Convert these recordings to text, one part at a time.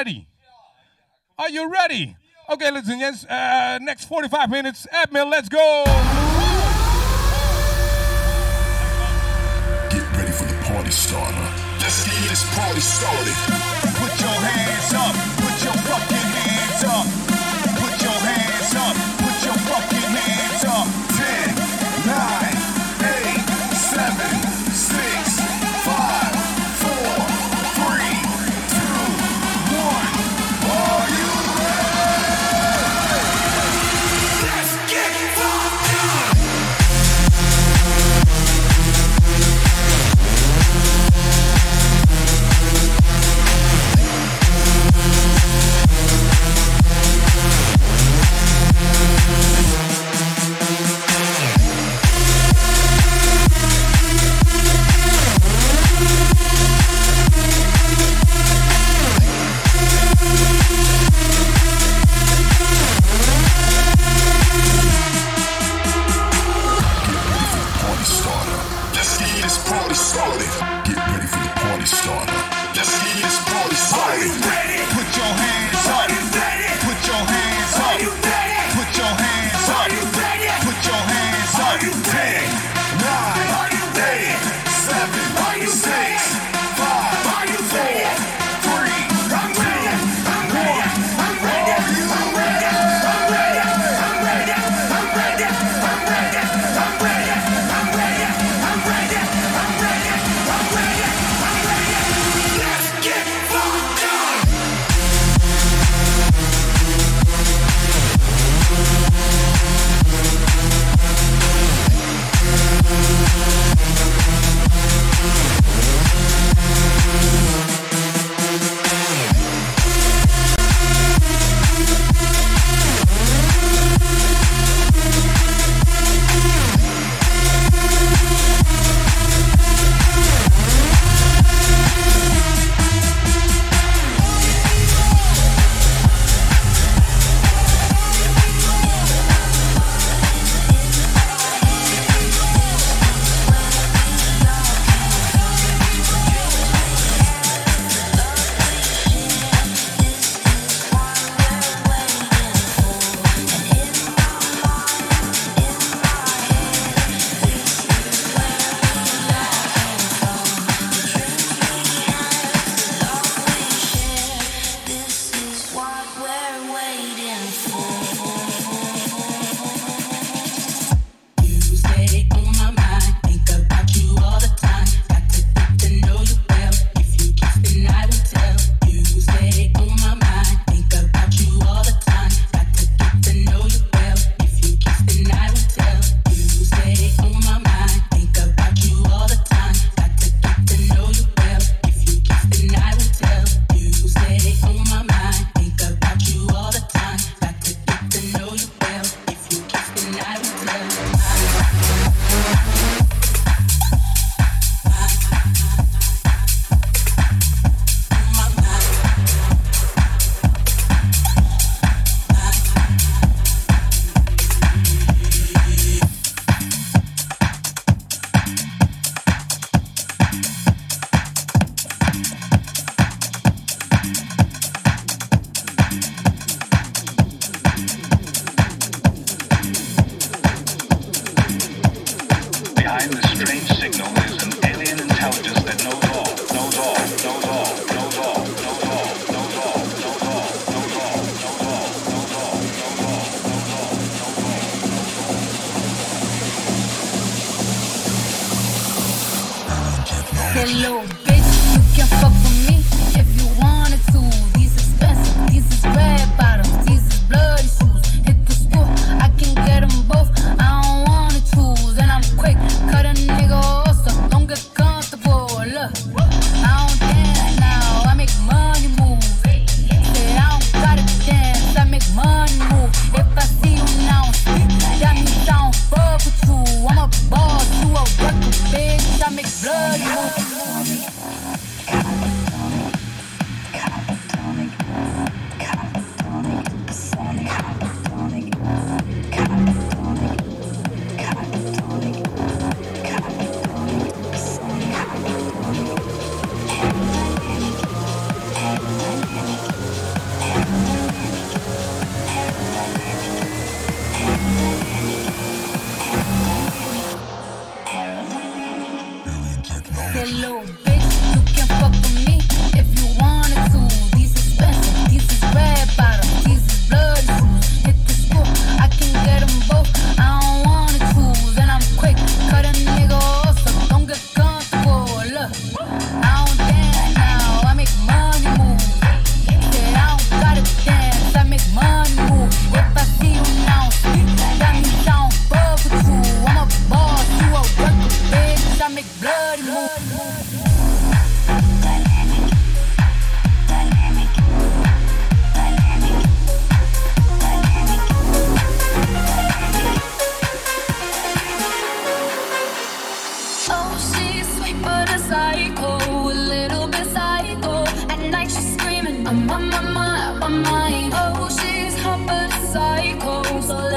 ready? Are you ready? Okay, listen, yes, uh, next 45 minutes, Admiral. let's go. Get ready for the party starter. Let's get this party started. Put your hands up.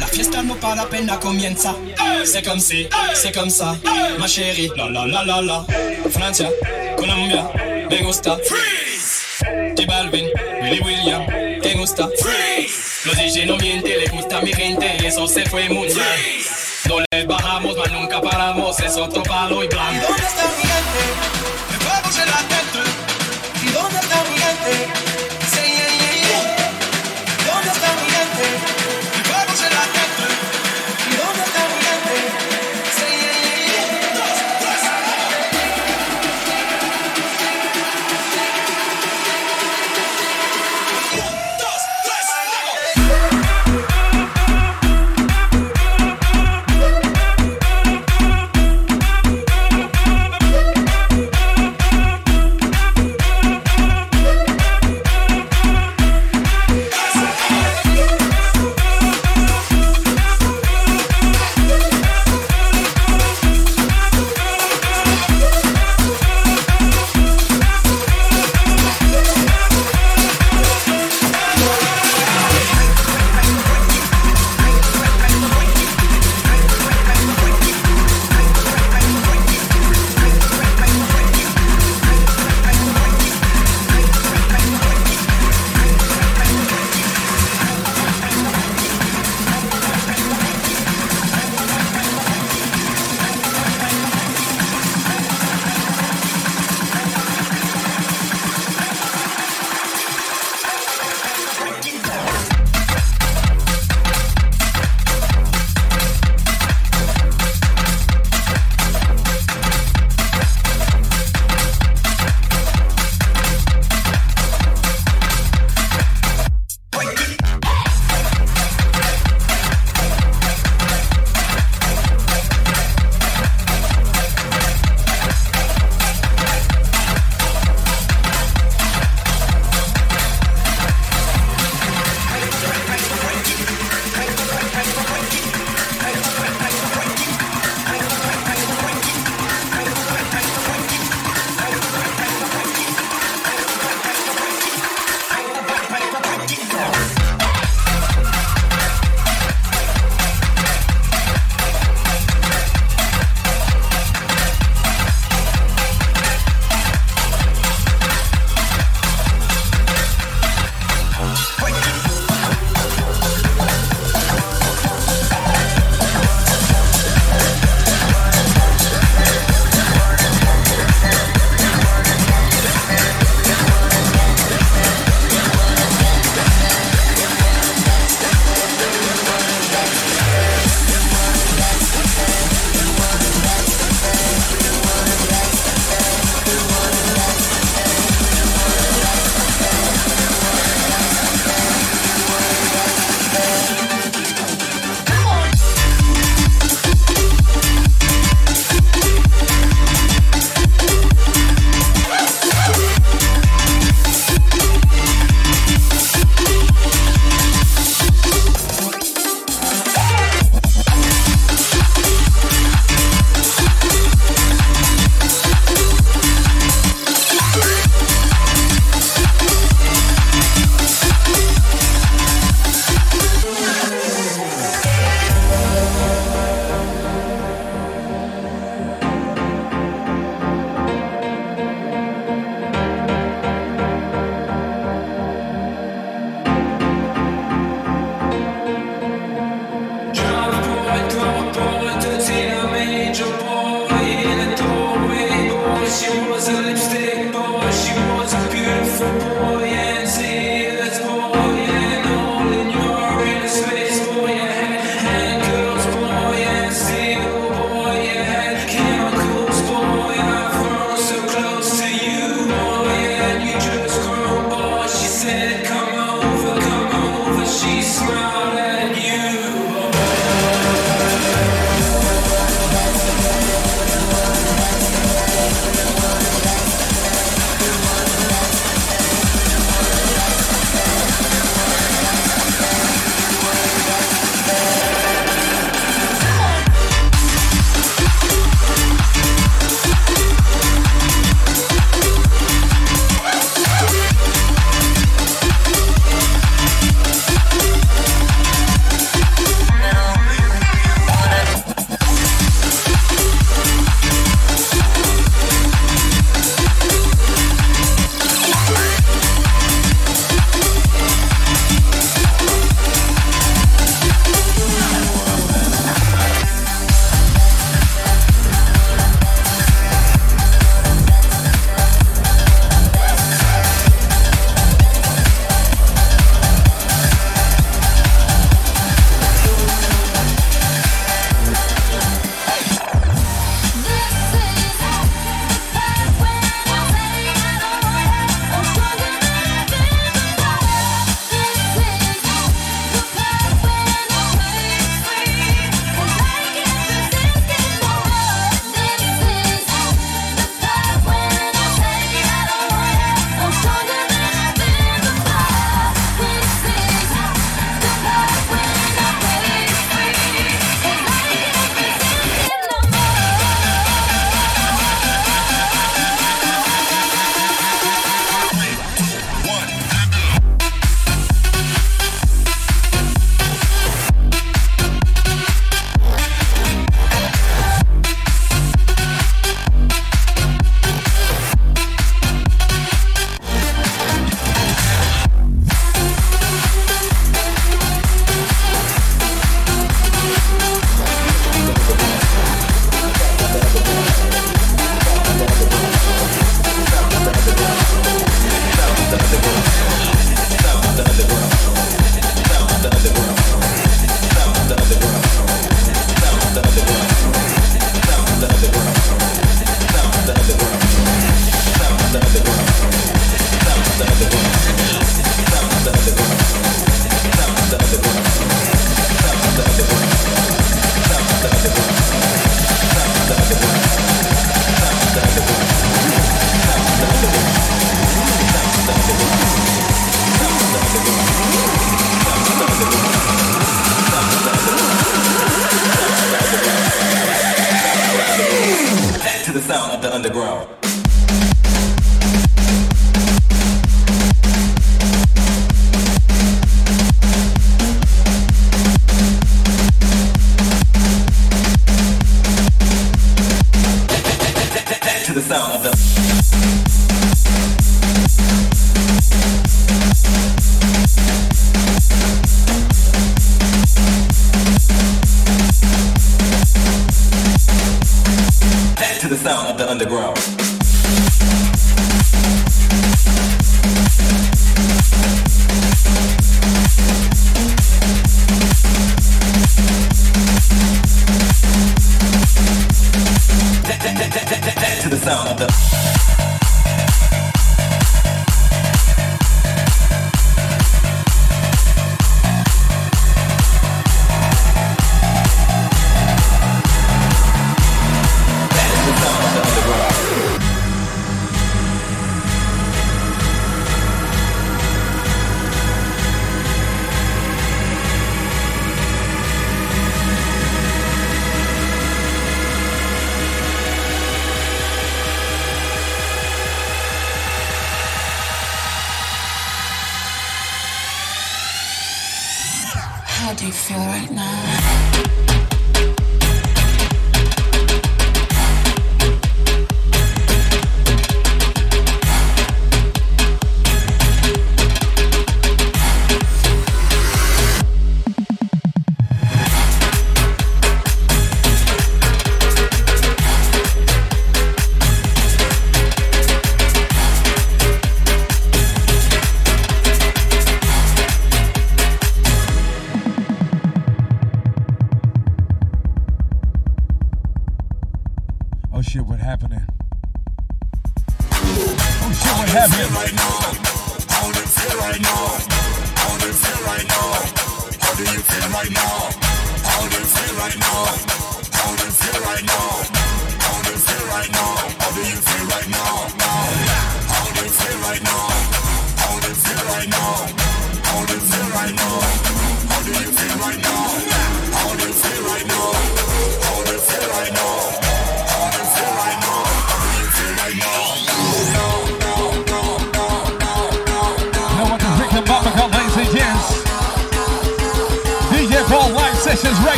La fiesta no para pena comienza. C'est comme si, c'est comme ça, ma chérie. La la la la la. Francia, Colombia, me gusta. Freeze! J Balvin, Willy William, te gusta. Freeze! Los DJ no miente, le gusta mi gente, eso se fue mundial. No les bajamos, mas nunca paramos, es otro palo y blando.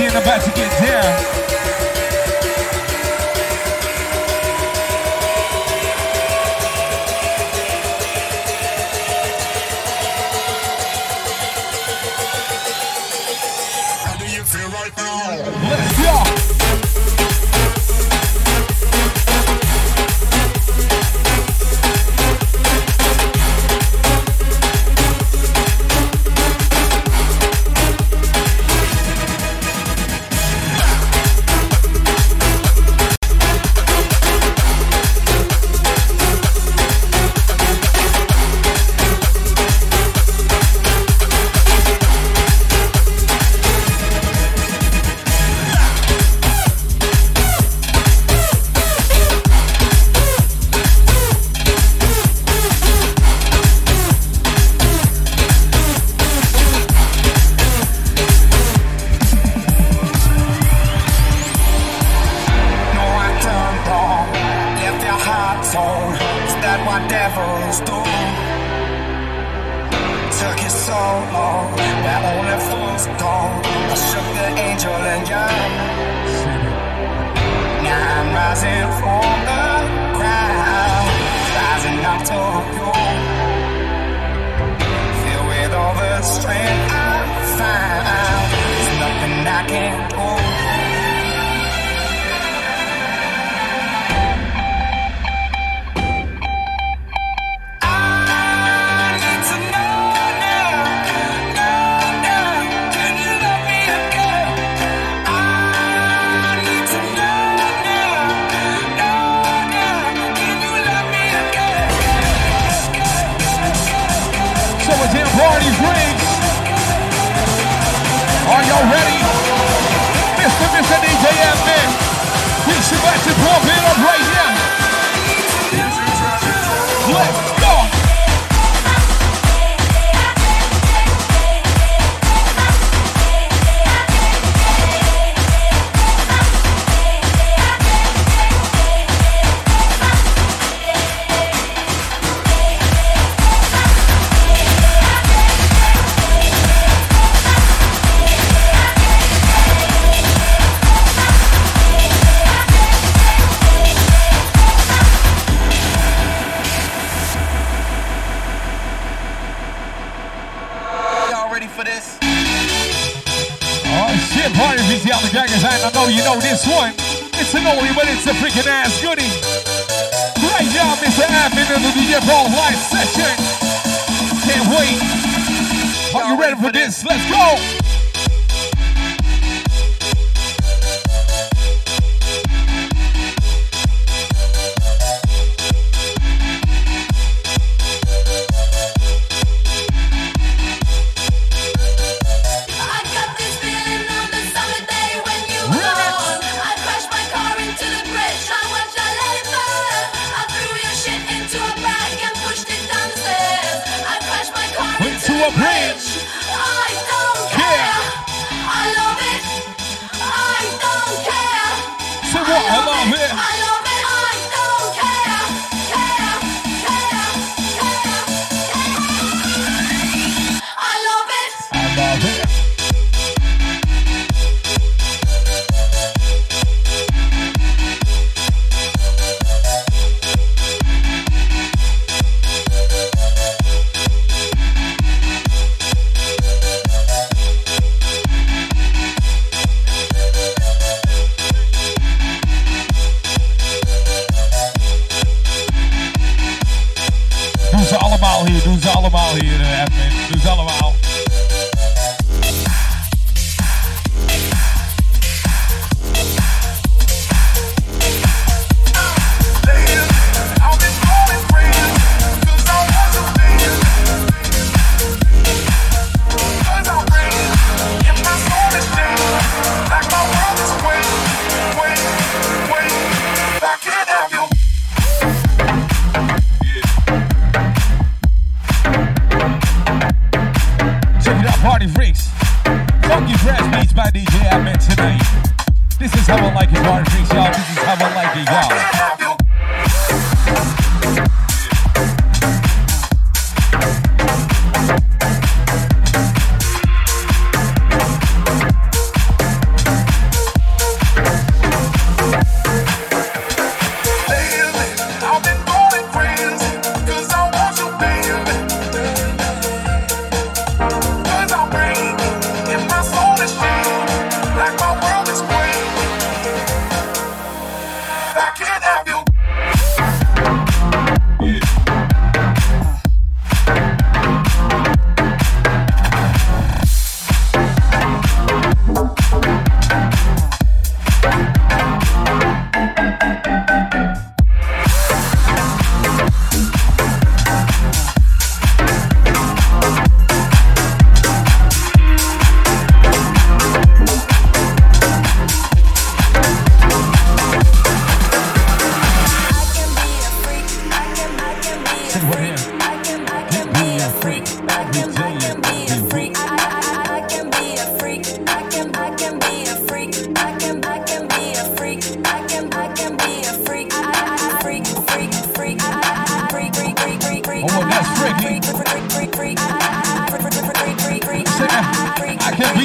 seeing about to get down. from the ground. Filled with all the strength I find, there's nothing I can't. the pulpit up right Are you ready for this? Let's go!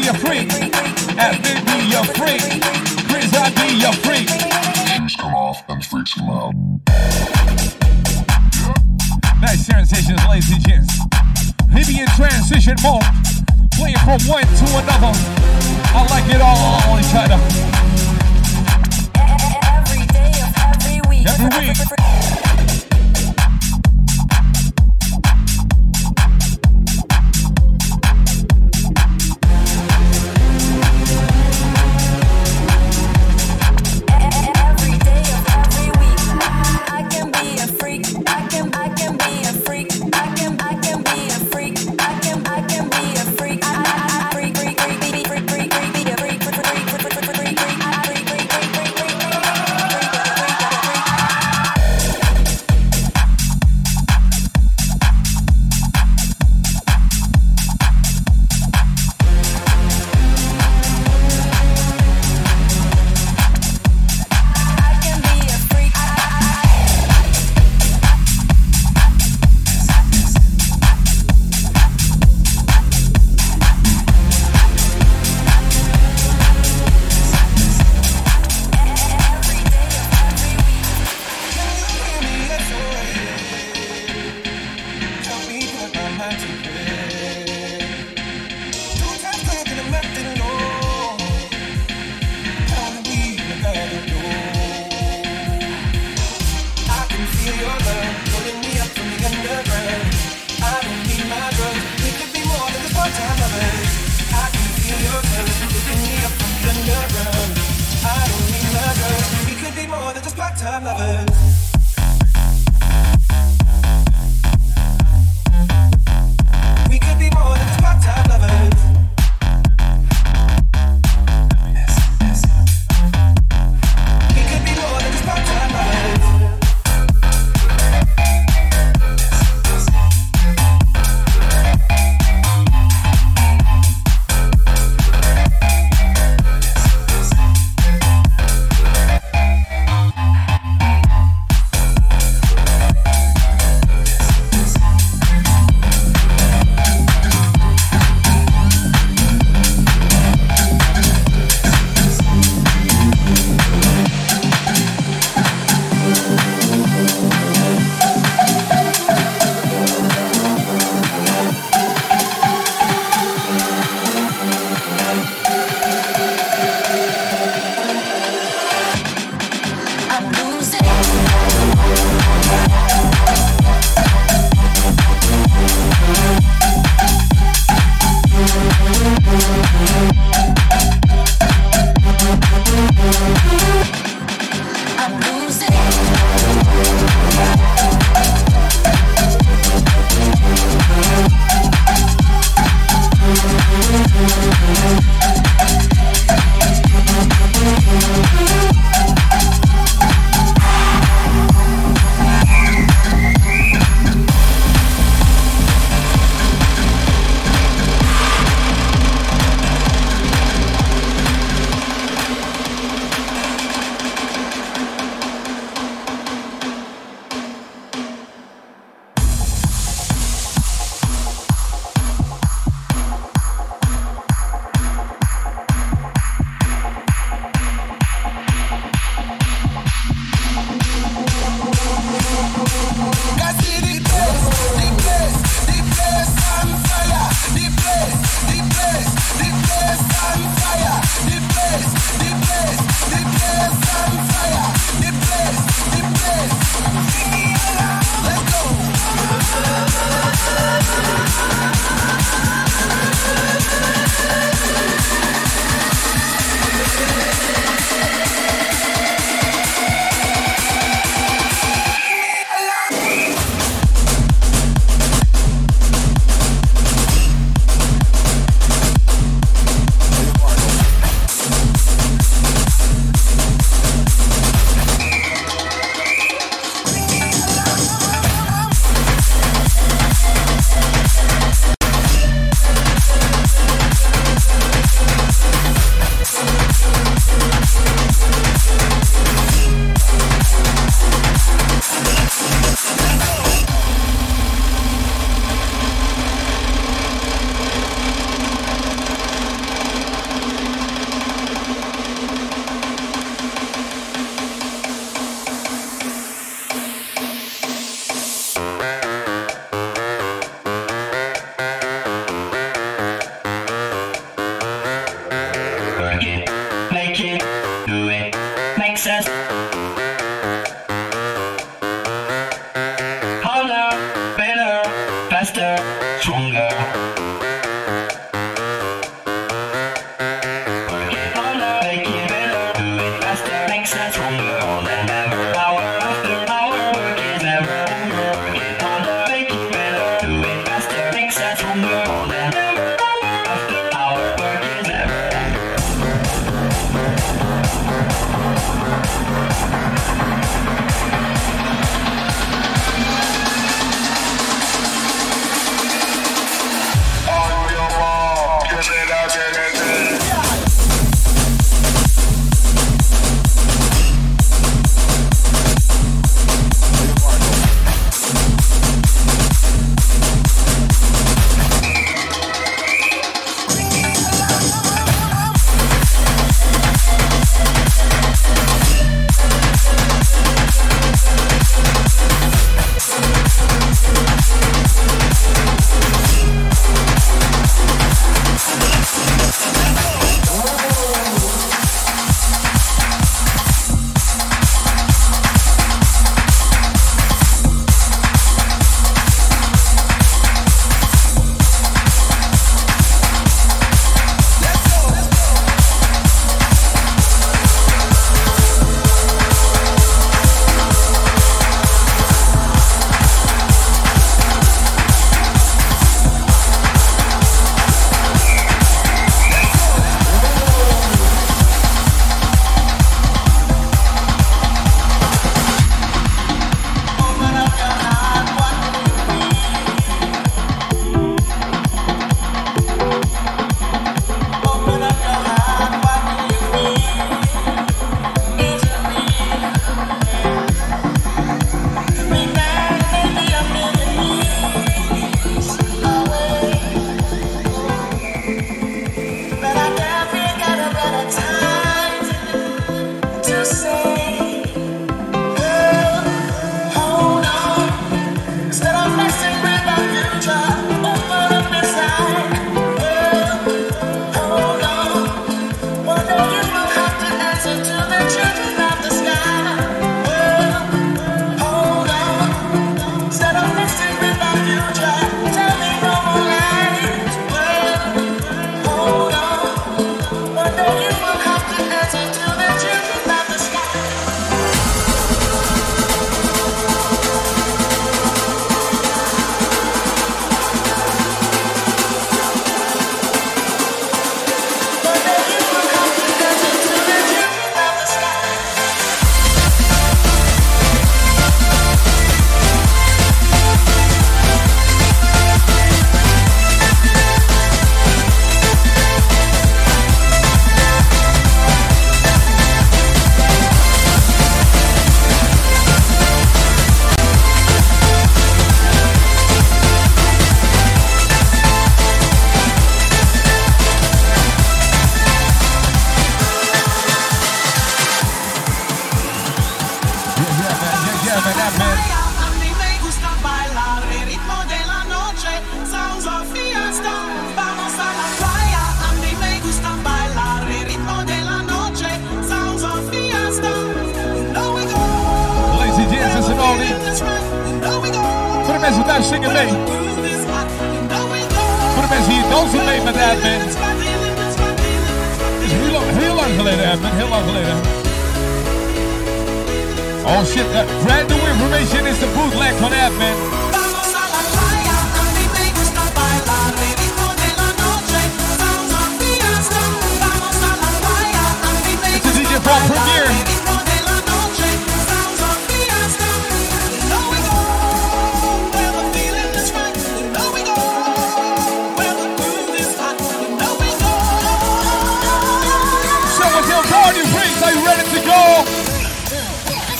be a freak. At Big be a freak. Please, I be a freak. Shoes come off and freaks come out. Nice transitions, ladies and gents. Maybe in transition mode. Playing from one to another. I like it all on each other. Every day of every week. Every week. Part-time lovers.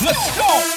Let's go.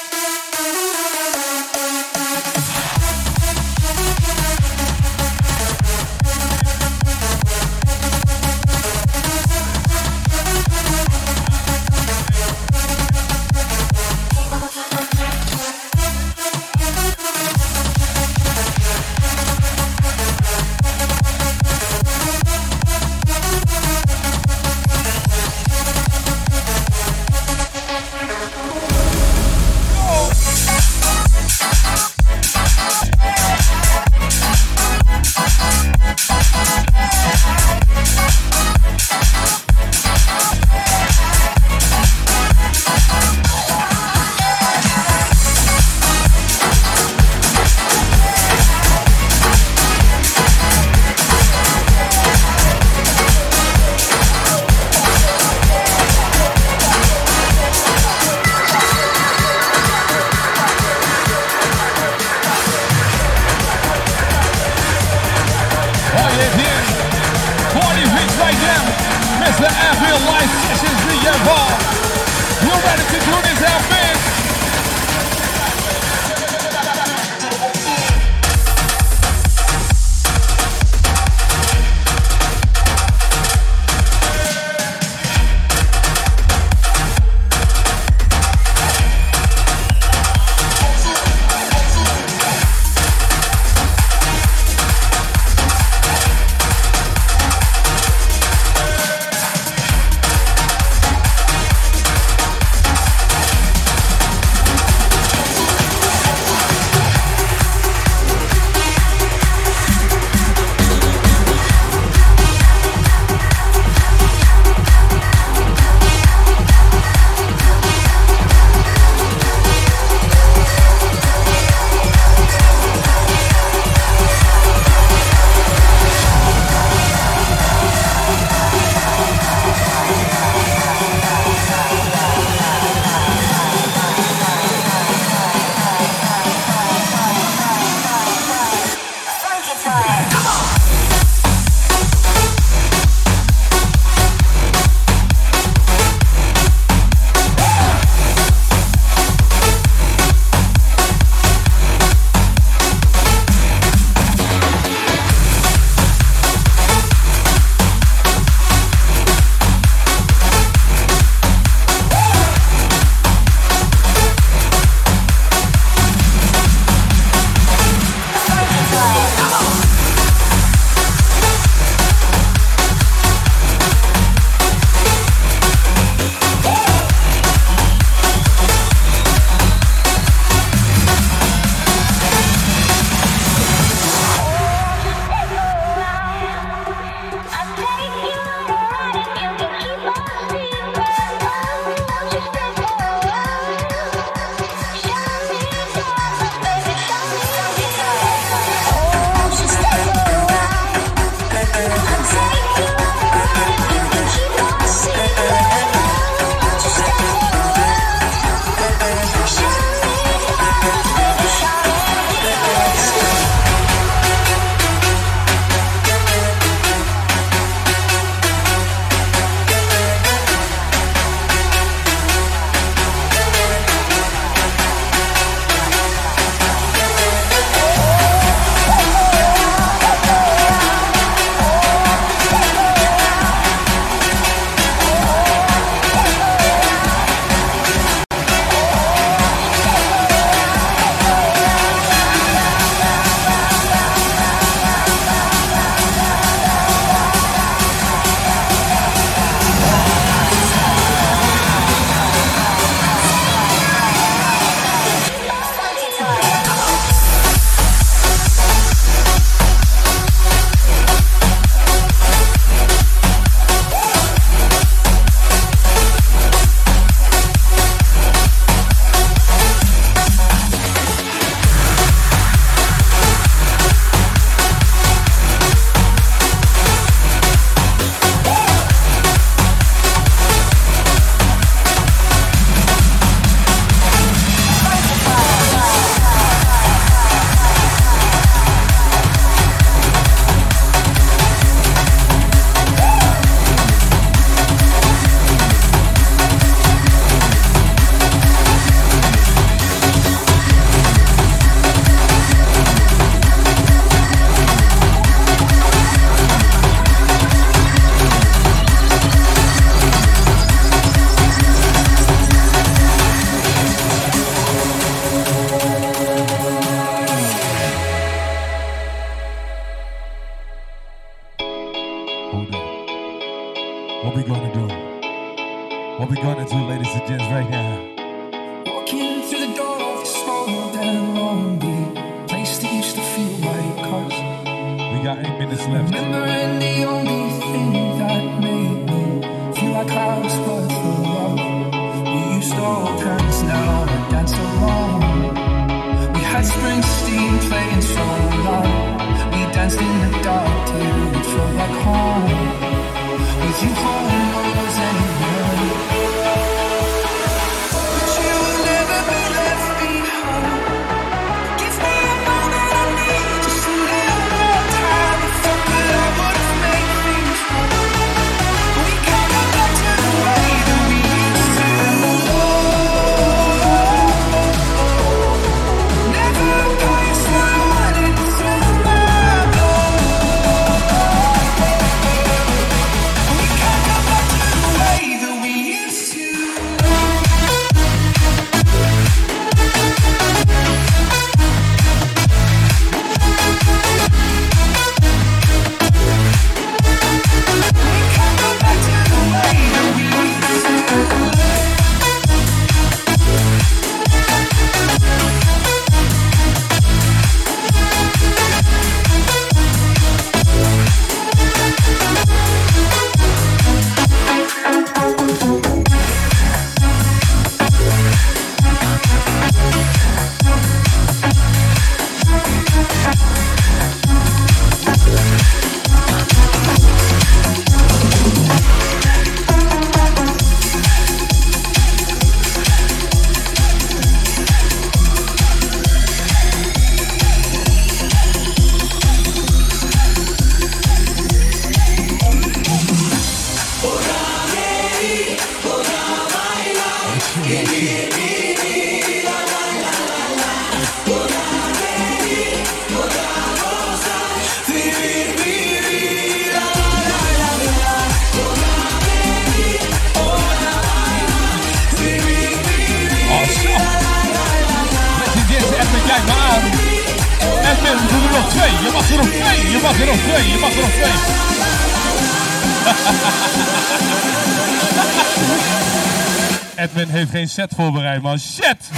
Set voorbereid, man. Shit!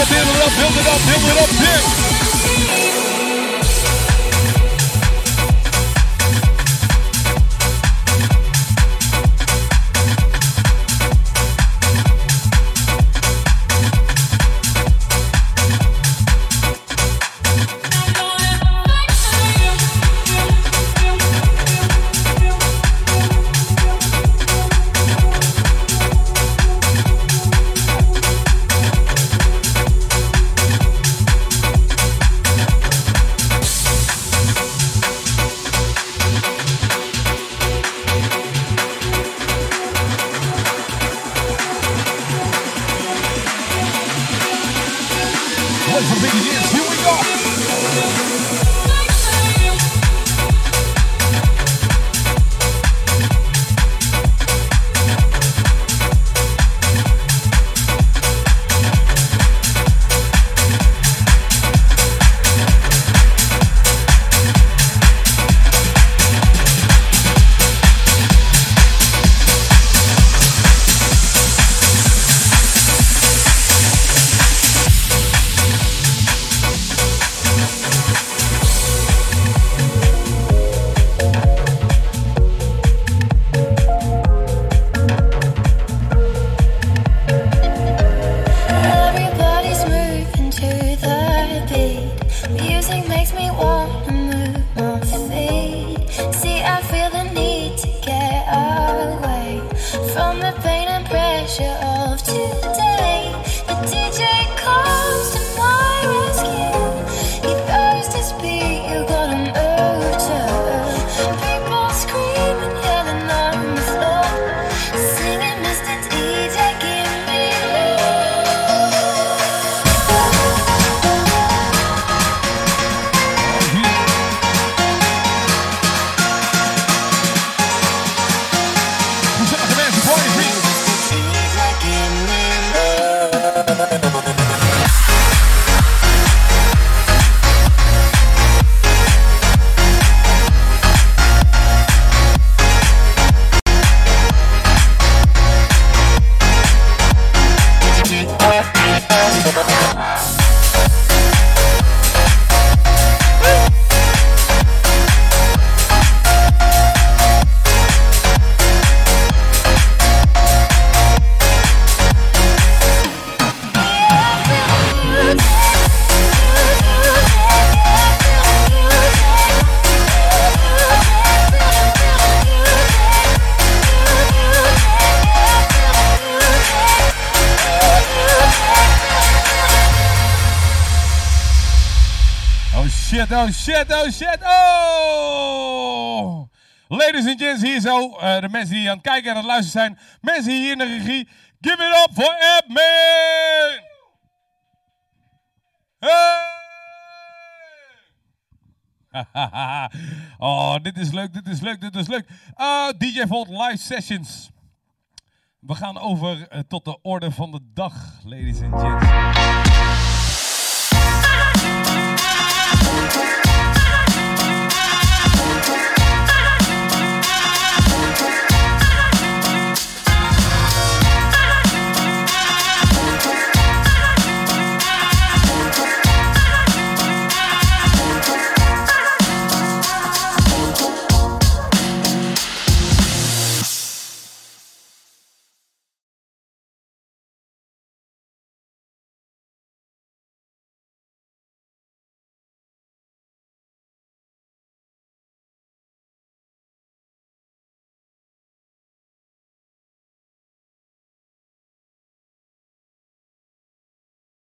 Mr. DJ, build it up, build it up, build it up, yeah. Oh shit, oh shit, oh! Ladies and gents, hier zo, eh, de mensen die aan het kijken en aan het luisteren zijn. Mensen hier in de regie, give it up voor Admin! Hey! oh, dit is leuk, dit is leuk, dit is leuk. Eh, DJ Volt live sessions. We gaan over eh, tot de orde van de dag, ladies and gents. Thank you.